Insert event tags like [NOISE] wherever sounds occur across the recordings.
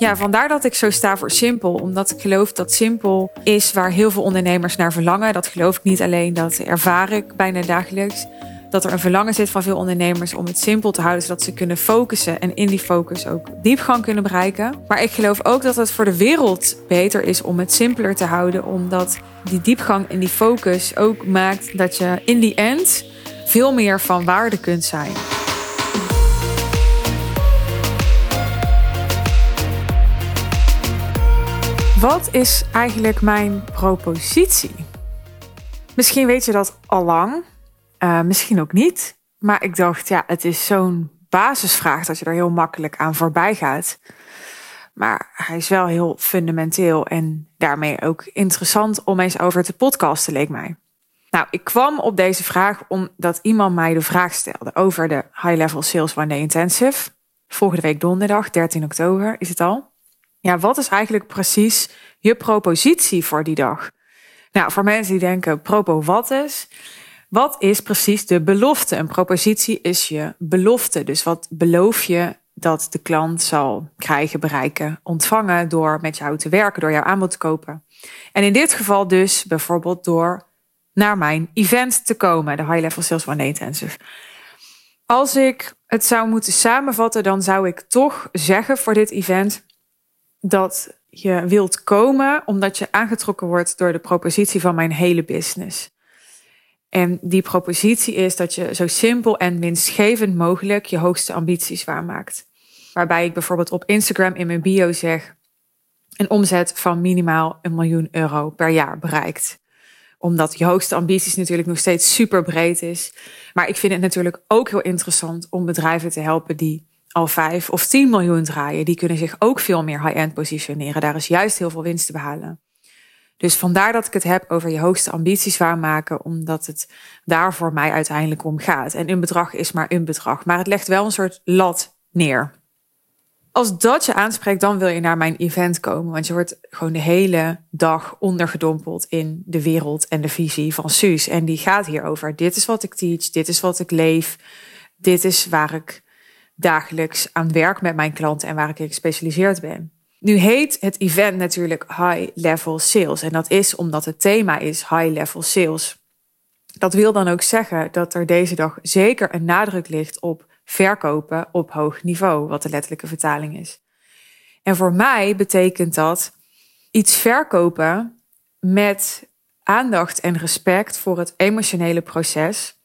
Ja, vandaar dat ik zo sta voor simpel. Omdat ik geloof dat simpel is waar heel veel ondernemers naar verlangen. Dat geloof ik niet alleen, dat ervaar ik bijna dagelijks. Dat er een verlangen zit van veel ondernemers om het simpel te houden, zodat ze kunnen focussen en in die focus ook diepgang kunnen bereiken. Maar ik geloof ook dat het voor de wereld beter is om het simpeler te houden, omdat die diepgang en die focus ook maakt dat je in die end veel meer van waarde kunt zijn. Wat is eigenlijk mijn propositie? Misschien weet je dat al lang, uh, misschien ook niet. Maar ik dacht, ja, het is zo'n basisvraag dat je er heel makkelijk aan voorbij gaat. Maar hij is wel heel fundamenteel en daarmee ook interessant om eens over te podcasten, leek mij. Nou, ik kwam op deze vraag omdat iemand mij de vraag stelde over de High Level Sales One Day Intensive. Volgende week donderdag, 13 oktober is het al. Ja, wat is eigenlijk precies je propositie voor die dag? Nou, voor mensen die denken, propo wat is? Wat is precies de belofte? Een propositie is je belofte. Dus wat beloof je dat de klant zal krijgen, bereiken, ontvangen door met jou te werken, door jouw aanbod te kopen? En in dit geval dus bijvoorbeeld door naar mijn event te komen, de High Level Sales One Intensive. Als ik het zou moeten samenvatten, dan zou ik toch zeggen voor dit event dat je wilt komen omdat je aangetrokken wordt door de propositie van mijn hele business. En die propositie is dat je zo simpel en winstgevend mogelijk je hoogste ambities waarmaakt. Waarbij ik bijvoorbeeld op Instagram in mijn bio zeg een omzet van minimaal een miljoen euro per jaar bereikt. Omdat je hoogste ambities natuurlijk nog steeds super breed is. Maar ik vind het natuurlijk ook heel interessant om bedrijven te helpen die al 5 of 10 miljoen draaien. Die kunnen zich ook veel meer high-end positioneren. Daar is juist heel veel winst te behalen. Dus vandaar dat ik het heb over je hoogste ambities waarmaken, omdat het daar voor mij uiteindelijk om gaat. En een bedrag is maar een bedrag, maar het legt wel een soort lat neer. Als dat je aanspreekt, dan wil je naar mijn event komen, want je wordt gewoon de hele dag ondergedompeld in de wereld en de visie van Suus. En die gaat hierover. Dit is wat ik teach, dit is wat ik leef, dit is waar ik dagelijks aan werk met mijn klanten en waar ik gespecialiseerd ben. Nu heet het event natuurlijk High Level Sales. En dat is omdat het thema is High Level Sales. Dat wil dan ook zeggen dat er deze dag zeker een nadruk ligt op verkopen op hoog niveau, wat de letterlijke vertaling is. En voor mij betekent dat iets verkopen met aandacht en respect voor het emotionele proces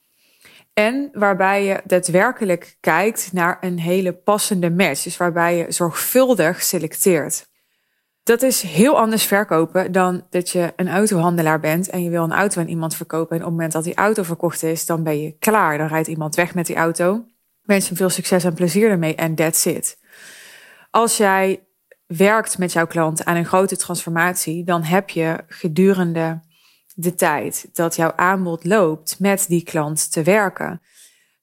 en waarbij je daadwerkelijk kijkt naar een hele passende match. Dus waarbij je zorgvuldig selecteert. Dat is heel anders verkopen dan dat je een autohandelaar bent en je wil een auto aan iemand verkopen. En op het moment dat die auto verkocht is, dan ben je klaar. Dan rijdt iemand weg met die auto. Wens hem veel succes en plezier ermee en that's it. Als jij werkt met jouw klant aan een grote transformatie, dan heb je gedurende de tijd dat jouw aanbod loopt met die klant te werken,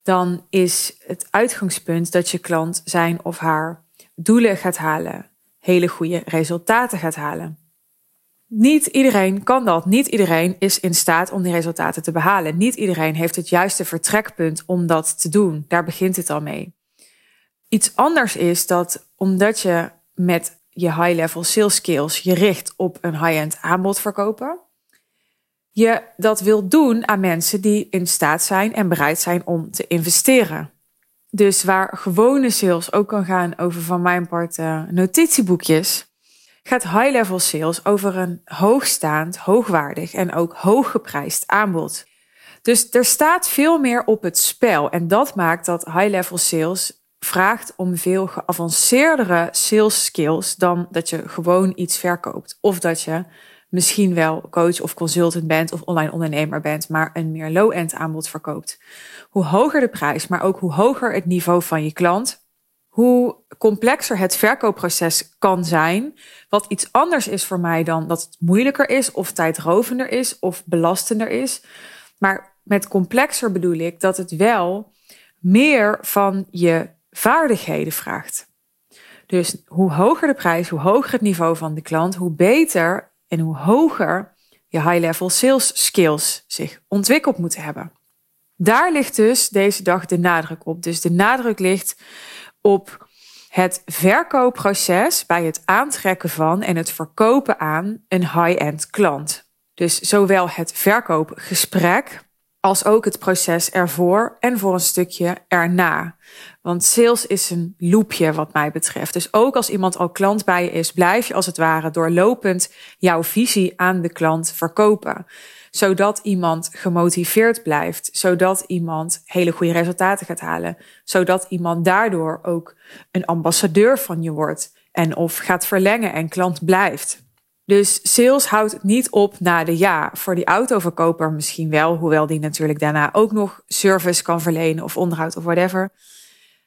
dan is het uitgangspunt dat je klant zijn of haar doelen gaat halen, hele goede resultaten gaat halen. Niet iedereen kan dat. Niet iedereen is in staat om die resultaten te behalen. Niet iedereen heeft het juiste vertrekpunt om dat te doen. Daar begint het al mee. Iets anders is dat omdat je met je high-level sales skills je richt op een high-end aanbod verkopen, je dat wilt doen aan mensen die in staat zijn en bereid zijn om te investeren. Dus waar gewone sales ook kan gaan over van mijn part uh, notitieboekjes, gaat high-level sales over een hoogstaand, hoogwaardig en ook hooggeprijsd aanbod. Dus er staat veel meer op het spel en dat maakt dat high-level sales vraagt om veel geavanceerdere sales skills dan dat je gewoon iets verkoopt of dat je misschien wel coach of consultant bent of online ondernemer bent, maar een meer low-end aanbod verkoopt. Hoe hoger de prijs, maar ook hoe hoger het niveau van je klant, hoe complexer het verkoopproces kan zijn. Wat iets anders is voor mij dan dat het moeilijker is of tijdrovender is of belastender is. Maar met complexer bedoel ik dat het wel meer van je vaardigheden vraagt. Dus hoe hoger de prijs, hoe hoger het niveau van de klant, hoe beter en hoe hoger je high-level sales skills zich ontwikkeld moeten hebben. Daar ligt dus deze dag de nadruk op. Dus de nadruk ligt op het verkoopproces bij het aantrekken van en het verkopen aan een high-end klant. Dus zowel het verkoopgesprek als ook het proces ervoor en voor een stukje erna. Want sales is een loopje wat mij betreft. Dus ook als iemand al klant bij je is, blijf je als het ware doorlopend jouw visie aan de klant verkopen. Zodat iemand gemotiveerd blijft, zodat iemand hele goede resultaten gaat halen, zodat iemand daardoor ook een ambassadeur van je wordt en of gaat verlengen en klant blijft. Dus sales houdt niet op na de ja. Voor die autoverkoper misschien wel, hoewel die natuurlijk daarna ook nog service kan verlenen of onderhoud of whatever.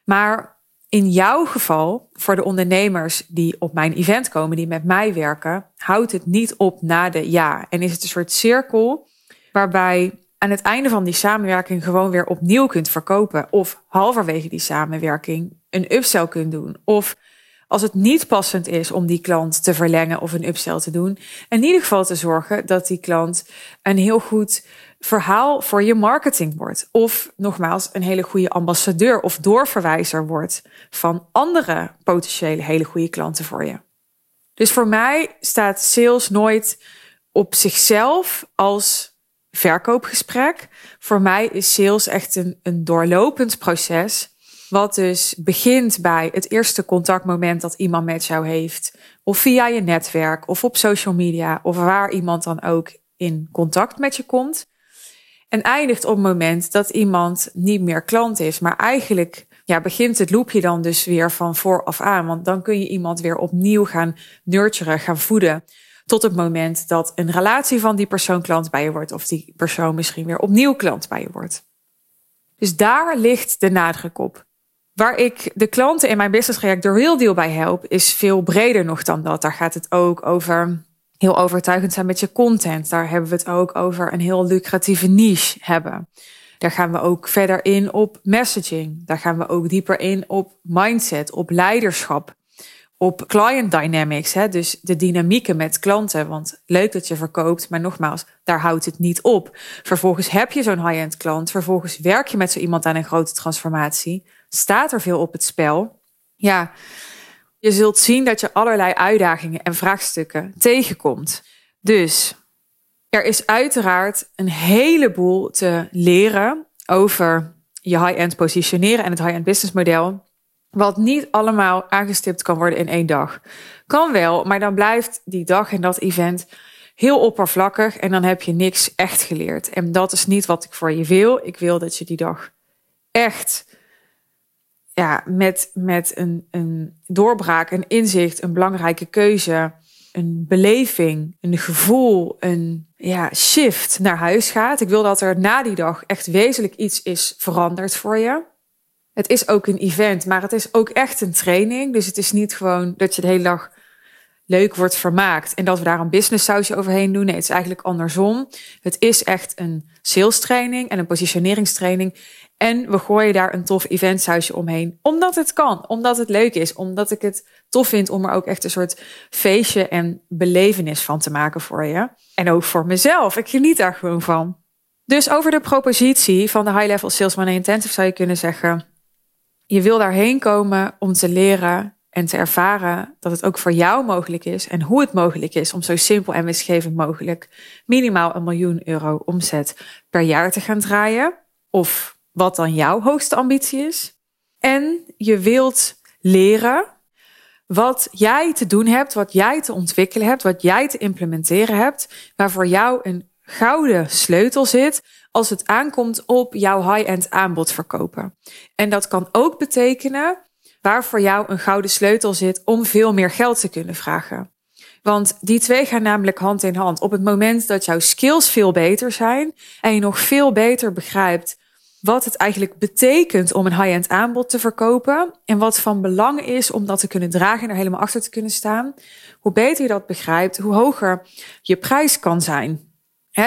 Maar in jouw geval, voor de ondernemers die op mijn event komen, die met mij werken, houdt het niet op na de ja. En is het een soort cirkel waarbij aan het einde van die samenwerking gewoon weer opnieuw kunt verkopen. Of halverwege die samenwerking een upsell kunt doen. Of als het niet passend is om die klant te verlengen of een upsell te doen, in ieder geval te zorgen dat die klant een heel goed verhaal voor je marketing wordt. Of nogmaals, een hele goede ambassadeur of doorverwijzer wordt van andere potentiële hele goede klanten voor je. Dus voor mij staat sales nooit op zichzelf als verkoopgesprek. Voor mij is sales echt een, een doorlopend proces wat dus begint bij het eerste contactmoment dat iemand met jou heeft. Of via je netwerk of op social media of waar iemand dan ook in contact met je komt. En eindigt op het moment dat iemand niet meer klant is. Maar eigenlijk ja, begint het loopje dan dus weer van vooraf aan. Want dan kun je iemand weer opnieuw gaan nurturen, gaan voeden. Tot het moment dat een relatie van die persoon klant bij je wordt. Of die persoon misschien weer opnieuw klant bij je wordt. Dus daar ligt de nadruk op. Waar ik de klanten in mijn business traject de Real Deal bij help, is veel breder nog dan dat. Daar gaat het ook over heel overtuigend zijn met je content. Daar hebben we het ook over een heel lucratieve niche hebben. Daar gaan we ook verder in op messaging. Daar gaan we ook dieper in op mindset, op leiderschap, op client dynamics. Hè? Dus de dynamieken met klanten. Want leuk dat je verkoopt, maar nogmaals, daar houdt het niet op. Vervolgens heb je zo'n high-end klant. Vervolgens werk je met zo iemand aan een grote transformatie staat er veel op het spel. Ja, je zult zien dat je allerlei uitdagingen en vraagstukken tegenkomt. Dus er is uiteraard een heleboel te leren over je high-end positioneren en het high-end business model. Wat niet allemaal aangestipt kan worden in één dag. Kan wel, maar dan blijft die dag en dat event heel oppervlakkig en dan heb je niks echt geleerd. En dat is niet wat ik voor je wil. Ik wil dat je die dag echt ja, met, met een, een doorbraak, een inzicht, een belangrijke keuze, een beleving, een gevoel, een ja, shift naar huis gaat. Ik wil dat er na die dag echt wezenlijk iets is veranderd voor je. Het is ook een event, maar het is ook echt een training. Dus het is niet gewoon dat je de hele dag leuk wordt vermaakt en dat we daar een business sausje overheen doen. Nee, het is eigenlijk andersom. Het is echt een sales training en een positioneringstraining. En we gooien daar een tof eventsausje omheen. Omdat het kan, omdat het leuk is, omdat ik het tof vind om er ook echt een soort feestje en belevenis van te maken voor je. En ook voor mezelf. Ik geniet daar gewoon van. Dus over de propositie van de High Level Sales Money Intensive zou je kunnen zeggen: je wil daarheen komen om te leren en te ervaren dat het ook voor jou mogelijk is en hoe het mogelijk is om zo simpel en winstgevend mogelijk minimaal een miljoen euro omzet per jaar te gaan draaien. Of wat dan jouw hoogste ambitie is. En je wilt leren wat jij te doen hebt, wat jij te ontwikkelen hebt, wat jij te implementeren hebt, waar voor jou een gouden sleutel zit als het aankomt op jouw high-end aanbod verkopen. En dat kan ook betekenen waar voor jou een gouden sleutel zit om veel meer geld te kunnen vragen. Want die twee gaan namelijk hand in hand. Op het moment dat jouw skills veel beter zijn en je nog veel beter begrijpt wat het eigenlijk betekent om een high-end aanbod te verkopen en wat van belang is om dat te kunnen dragen en er helemaal achter te kunnen staan. Hoe beter je dat begrijpt, hoe hoger je prijs kan zijn.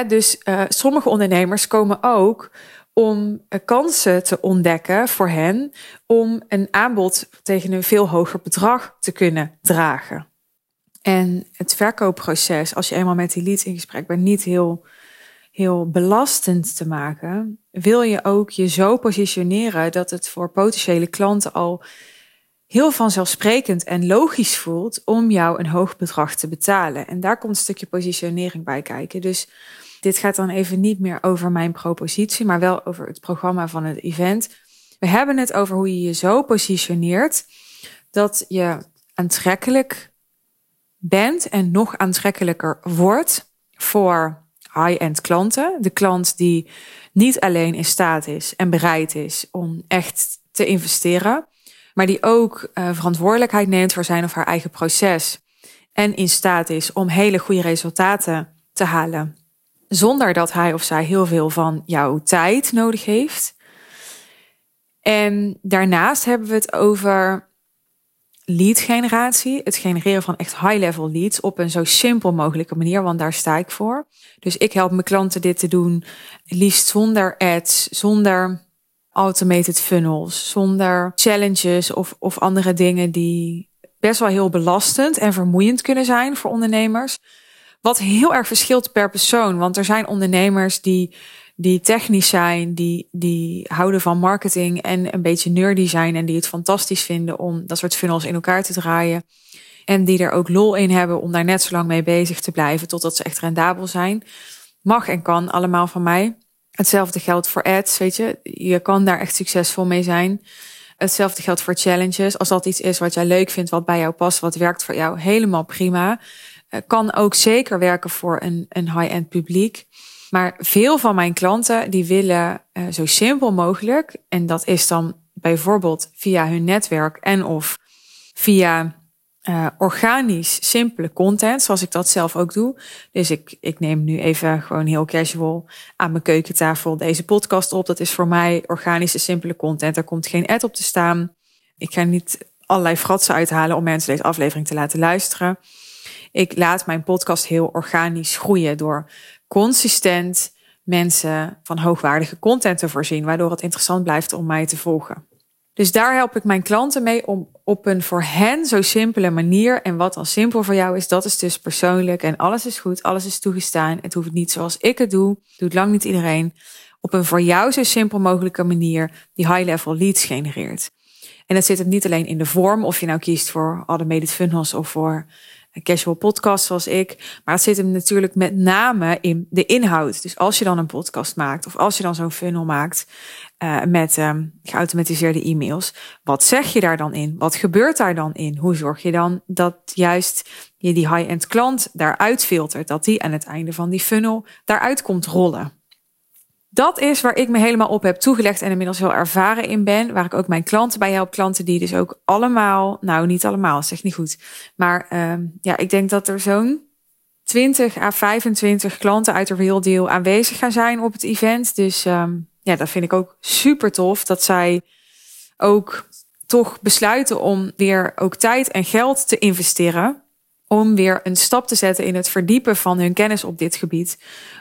dus uh, sommige ondernemers komen ook om uh, kansen te ontdekken voor hen om een aanbod tegen een veel hoger bedrag te kunnen dragen. En het verkoopproces, als je eenmaal met die lead in gesprek bent, niet heel heel belastend te maken, wil je ook je zo positioneren dat het voor potentiële klanten al heel vanzelfsprekend en logisch voelt om jou een hoog bedrag te betalen. En daar komt een stukje positionering bij kijken. Dus dit gaat dan even niet meer over mijn propositie, maar wel over het programma van het event. We hebben het over hoe je je zo positioneert dat je aantrekkelijk bent en nog aantrekkelijker wordt voor high-end klanten. De klant die niet alleen in staat is en bereid is om echt te investeren, maar die ook uh, verantwoordelijkheid neemt voor zijn of haar eigen proces en in staat is om hele goede resultaten te halen, zonder dat hij of zij heel veel van jouw tijd nodig heeft. En daarnaast hebben we het over lead generatie, het genereren van echt high-level leads op een zo simpel mogelijke manier, want daar sta ik voor. Dus ik help mijn klanten dit te doen, liefst zonder ads, zonder automated funnels, zonder challenges of, of andere dingen die best wel heel belastend en vermoeiend kunnen zijn voor ondernemers. Wat heel erg verschilt per persoon, want er zijn ondernemers die die technisch zijn, die, die houden van marketing en een beetje nerdy zijn en die het fantastisch vinden om dat soort funnels in elkaar te draaien. En die er ook lol in hebben om daar net zo lang mee bezig te blijven totdat ze echt rendabel zijn. Mag en kan allemaal van mij. Hetzelfde geldt voor ads, weet je. Je kan daar echt succesvol mee zijn. Hetzelfde geldt voor challenges. Als dat iets is wat jij leuk vindt, wat bij jou past, wat werkt voor jou, helemaal prima. Eh, kan ook zeker werken voor een, een high-end publiek. Maar veel van mijn klanten die willen uh, zo simpel mogelijk, en dat is dan bijvoorbeeld via hun netwerk en of via uh, organisch simpele content, zoals ik dat zelf ook doe. Dus ik, ik neem nu even gewoon heel casual aan mijn keukentafel deze podcast op. Dat is voor mij organische simpele content. Er komt geen ad op te staan. Ik ga niet allerlei fratsen uithalen om mensen deze aflevering te laten luisteren. Ik laat mijn podcast heel organisch groeien door consistent mensen van hoogwaardige content te voorzien, waardoor het interessant blijft om mij te volgen. Dus daar help ik mijn klanten mee om op een voor hen zo simpele manier. En wat dan simpel voor jou is, dat is dus persoonlijk. En alles is goed, alles is toegestaan. Het hoeft niet zoals ik het doe. Doet lang niet iedereen. Op een voor jou zo simpel mogelijke manier die high-level leads genereert. En dat zit het niet alleen in de vorm, of je nou kiest voor automated funnels of voor een casual podcast zoals ik. Maar het zit hem natuurlijk met name in de inhoud. Dus als je dan een podcast maakt of als je dan zo'n funnel maakt uh, met um, geautomatiseerde e-mails, wat zeg je daar dan in? Wat gebeurt daar dan in? Hoe zorg je dan dat juist je die high-end klant daaruit filtert, dat die aan het einde van die funnel daaruit komt rollen? Dat is waar ik me helemaal op heb toegelegd en inmiddels heel ervaren in ben. Waar ik ook mijn klanten bij help. Klanten die dus ook allemaal, nou niet allemaal, zeg niet goed. Maar uh, ja, ik denk dat er zo'n 20 à 25 klanten uit de Real Deal aanwezig gaan zijn op het event. Dus um, ja, dat vind ik ook super tof. Dat zij ook toch besluiten om weer ook tijd en geld te investeren om weer een stap te zetten in het verdiepen van hun kennis op dit gebied.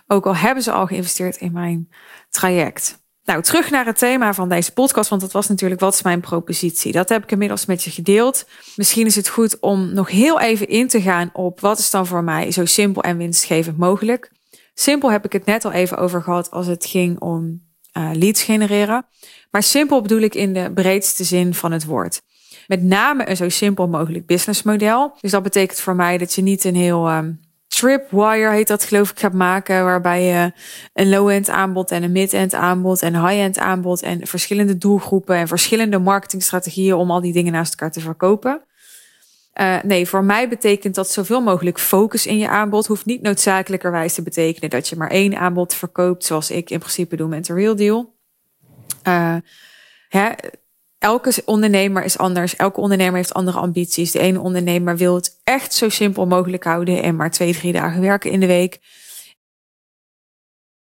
Ook al hebben ze al geïnvesteerd in mijn traject. Nou, terug naar het thema van deze podcast, want dat was natuurlijk wat is mijn propositie. Dat heb ik inmiddels met je gedeeld. Misschien is het goed om nog heel even in te gaan op wat is dan voor mij zo simpel en winstgevend mogelijk. Simpel heb ik het net al even over gehad als het ging om uh, leads genereren. Maar simpel bedoel ik in de breedste zin van het woord met name een zo simpel mogelijk businessmodel. Dus dat betekent voor mij dat je niet een heel um, tripwire heet dat geloof ik gaat maken, waarbij je een low-end aanbod en een mid-end aanbod en high-end aanbod en verschillende doelgroepen en verschillende marketingstrategieën om al die dingen naast elkaar te verkopen. Uh, nee, voor mij betekent dat zoveel mogelijk focus in je aanbod. Hoeft niet noodzakelijkerwijs te betekenen dat je maar één aanbod verkoopt, zoals ik in principe doe met de Real Deal. Uh, hè, elke ondernemer is anders. Elke ondernemer heeft andere ambities. De ene ondernemer wil het echt zo simpel mogelijk houden en maar twee, drie dagen werken in de week.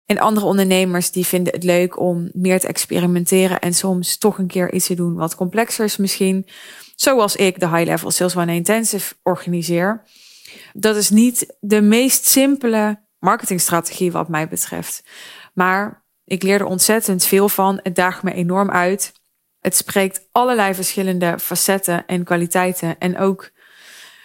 En andere ondernemers die vinden het leuk om meer te experimenteren en soms toch een keer iets te doen wat complexer is misschien. Zoals ik de High Level Sales One Intensive organiseer. Dat is niet de meest simpele marketingstrategie wat mij betreft. Maar ik leer er ontzettend veel van. Het daagt me enorm uit. Het spreekt allerlei verschillende facetten en kwaliteiten en ook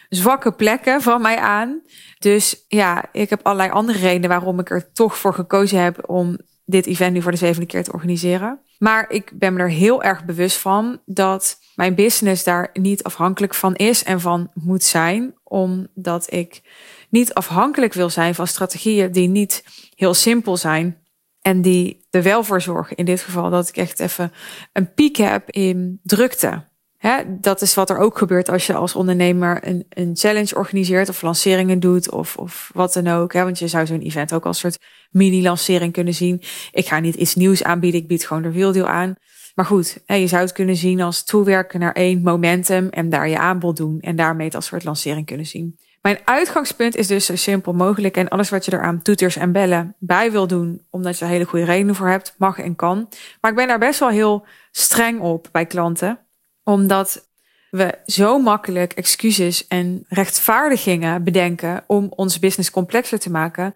zwakke plekken van mij aan. Dus ja, ik heb allerlei andere redenen waarom ik er toch voor gekozen heb om dit event nu voor de zevende keer te organiseren. Maar ik ben me er heel erg bewust van dat mijn business daar niet afhankelijk van is en van moet zijn, omdat ik niet afhankelijk wil zijn van strategieën die niet heel simpel zijn en die er wel voor zorgen, in dit geval, dat ik echt even een piek heb in drukte. Hè, dat is wat er ook gebeurt als je als ondernemer een, een challenge organiseert of lanceringen doet of, of wat dan ook. Hè, want je zou zo'n event ook als soort mini-lancering kunnen zien. Ik ga niet iets nieuws aanbieden, ik bied gewoon de wieldeel aan. Maar goed, hè, je zou het kunnen zien als toewerken naar één momentum en daar je aanbod doen en daarmee als soort lancering kunnen zien. Mijn uitgangspunt is dus zo simpel mogelijk. En alles wat je eraan toeters en bellen bij wil doen, omdat je er hele goede redenen voor hebt, mag en kan. Maar ik ben daar best wel heel streng op bij klanten, omdat we zo makkelijk excuses en rechtvaardigingen bedenken om ons business complexer te maken.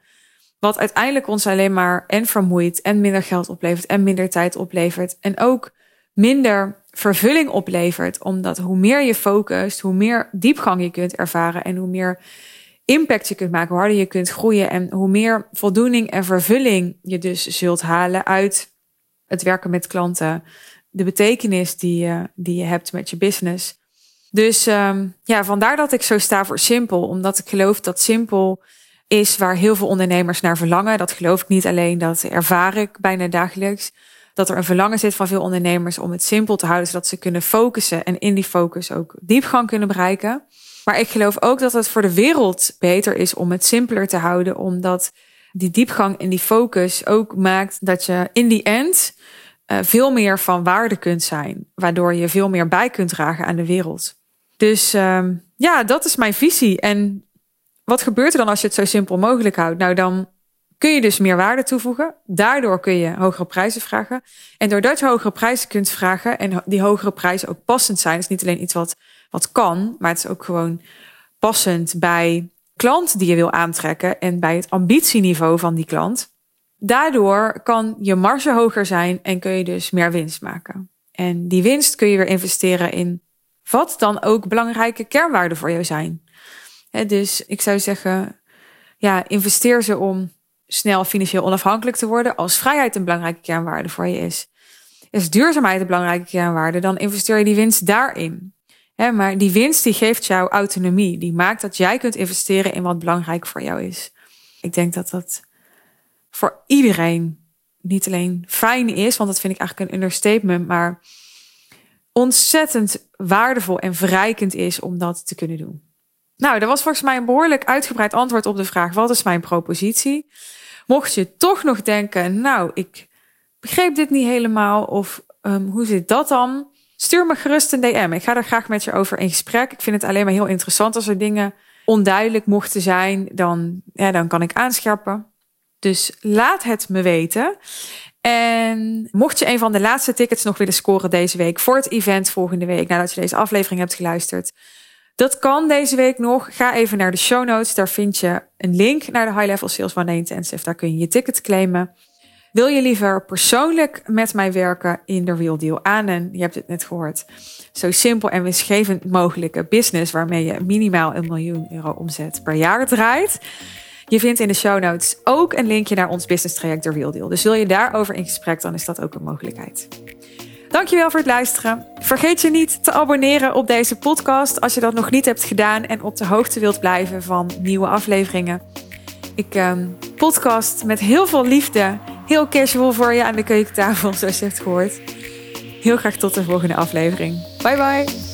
Wat uiteindelijk ons alleen maar en vermoeit en minder geld oplevert en minder tijd oplevert. En ook minder vervulling oplevert. Omdat hoe meer je focust, hoe meer diepgang je kunt ervaren en hoe meer impact je kunt maken, hoe harder je kunt groeien en hoe meer voldoening en vervulling je dus zult halen uit het werken met klanten, de betekenis die je, die je hebt met je business. Dus um, ja, vandaar dat ik zo sta voor simpel, omdat ik geloof dat simpel is waar heel veel ondernemers naar verlangen. Dat geloof ik niet alleen, dat ervaar ik bijna dagelijks dat er een verlangen zit van veel ondernemers om het simpel te houden, zodat ze kunnen focussen en in die focus ook diepgang kunnen bereiken. Maar ik geloof ook dat het voor de wereld beter is om het simpeler te houden, omdat die diepgang en die focus ook maakt dat je in die end uh, veel meer van waarde kunt zijn, waardoor je veel meer bij kunt dragen aan de wereld. Dus uh, ja, dat is mijn visie. En wat gebeurt er dan als je het zo simpel mogelijk houdt? Nou, dan kun je dus meer waarde toevoegen. Daardoor kun je hogere prijzen vragen. En doordat je hogere prijzen kunt vragen en die hogere prijzen ook passend zijn, is niet alleen iets wat, wat kan, maar het is ook gewoon passend bij klant die je wil aantrekken en bij het ambitieniveau van die klant. Daardoor kan je marge hoger zijn en kun je dus meer winst maken. En die winst kun je weer investeren in wat dan ook belangrijke kernwaarden voor jou zijn. dus ik zou zeggen, ja, investeer ze om snel financieel onafhankelijk te worden, als vrijheid een belangrijke kernwaarde voor je is, is duurzaamheid een belangrijke kernwaarde, dan investeer je die winst daarin. maar die winst die geeft jou autonomie, die maakt dat jij kunt investeren in wat belangrijk voor jou is. Ik denk dat dat voor iedereen niet alleen fijn is, want dat vind ik eigenlijk een understatement, maar ontzettend waardevol en verrijkend is om dat te kunnen doen. Nou, dat was volgens mij een behoorlijk uitgebreid antwoord op de vraag: wat is mijn propositie? Mocht je toch nog denken, nou, ik begreep dit niet helemaal of um, hoe zit dat dan? Stuur me gerust een DM. Ik ga er graag met je over in gesprek. Ik vind het alleen maar heel interessant als er dingen onduidelijk mochten zijn, dan, ja, dan kan ik aanscherpen. Dus laat het me weten. En mocht je een van de laatste tickets nog willen scoren deze week voor het event volgende week, nadat je deze aflevering hebt geluisterd, dat kan deze week nog. Ga even naar de show notes. Daar vind je een link naar de High Level Sales One Intensive. Daar kun je je ticket claimen. Wil je liever persoonlijk met mij werken in de Real Deal aan? En je hebt het net gehoord. Zo simpel en winstgevend mogelijke business waarmee je minimaal een miljoen euro omzet per jaar draait. Je vindt in de show notes ook een linkje naar ons business traject de Real Deal. Dus wil je daarover in gesprek, dan is dat ook een mogelijkheid. Dankjewel voor het luisteren. Vergeet je niet te abonneren op deze podcast als je dat nog niet hebt gedaan en op de hoogte wilt blijven van nieuwe afleveringen. Ik um, podcast met heel veel liefde, heel casual voor je aan de keukentafel, [LAUGHS] zoals je hebt gehoord. Heel graag tot de volgende aflevering. Bye bye.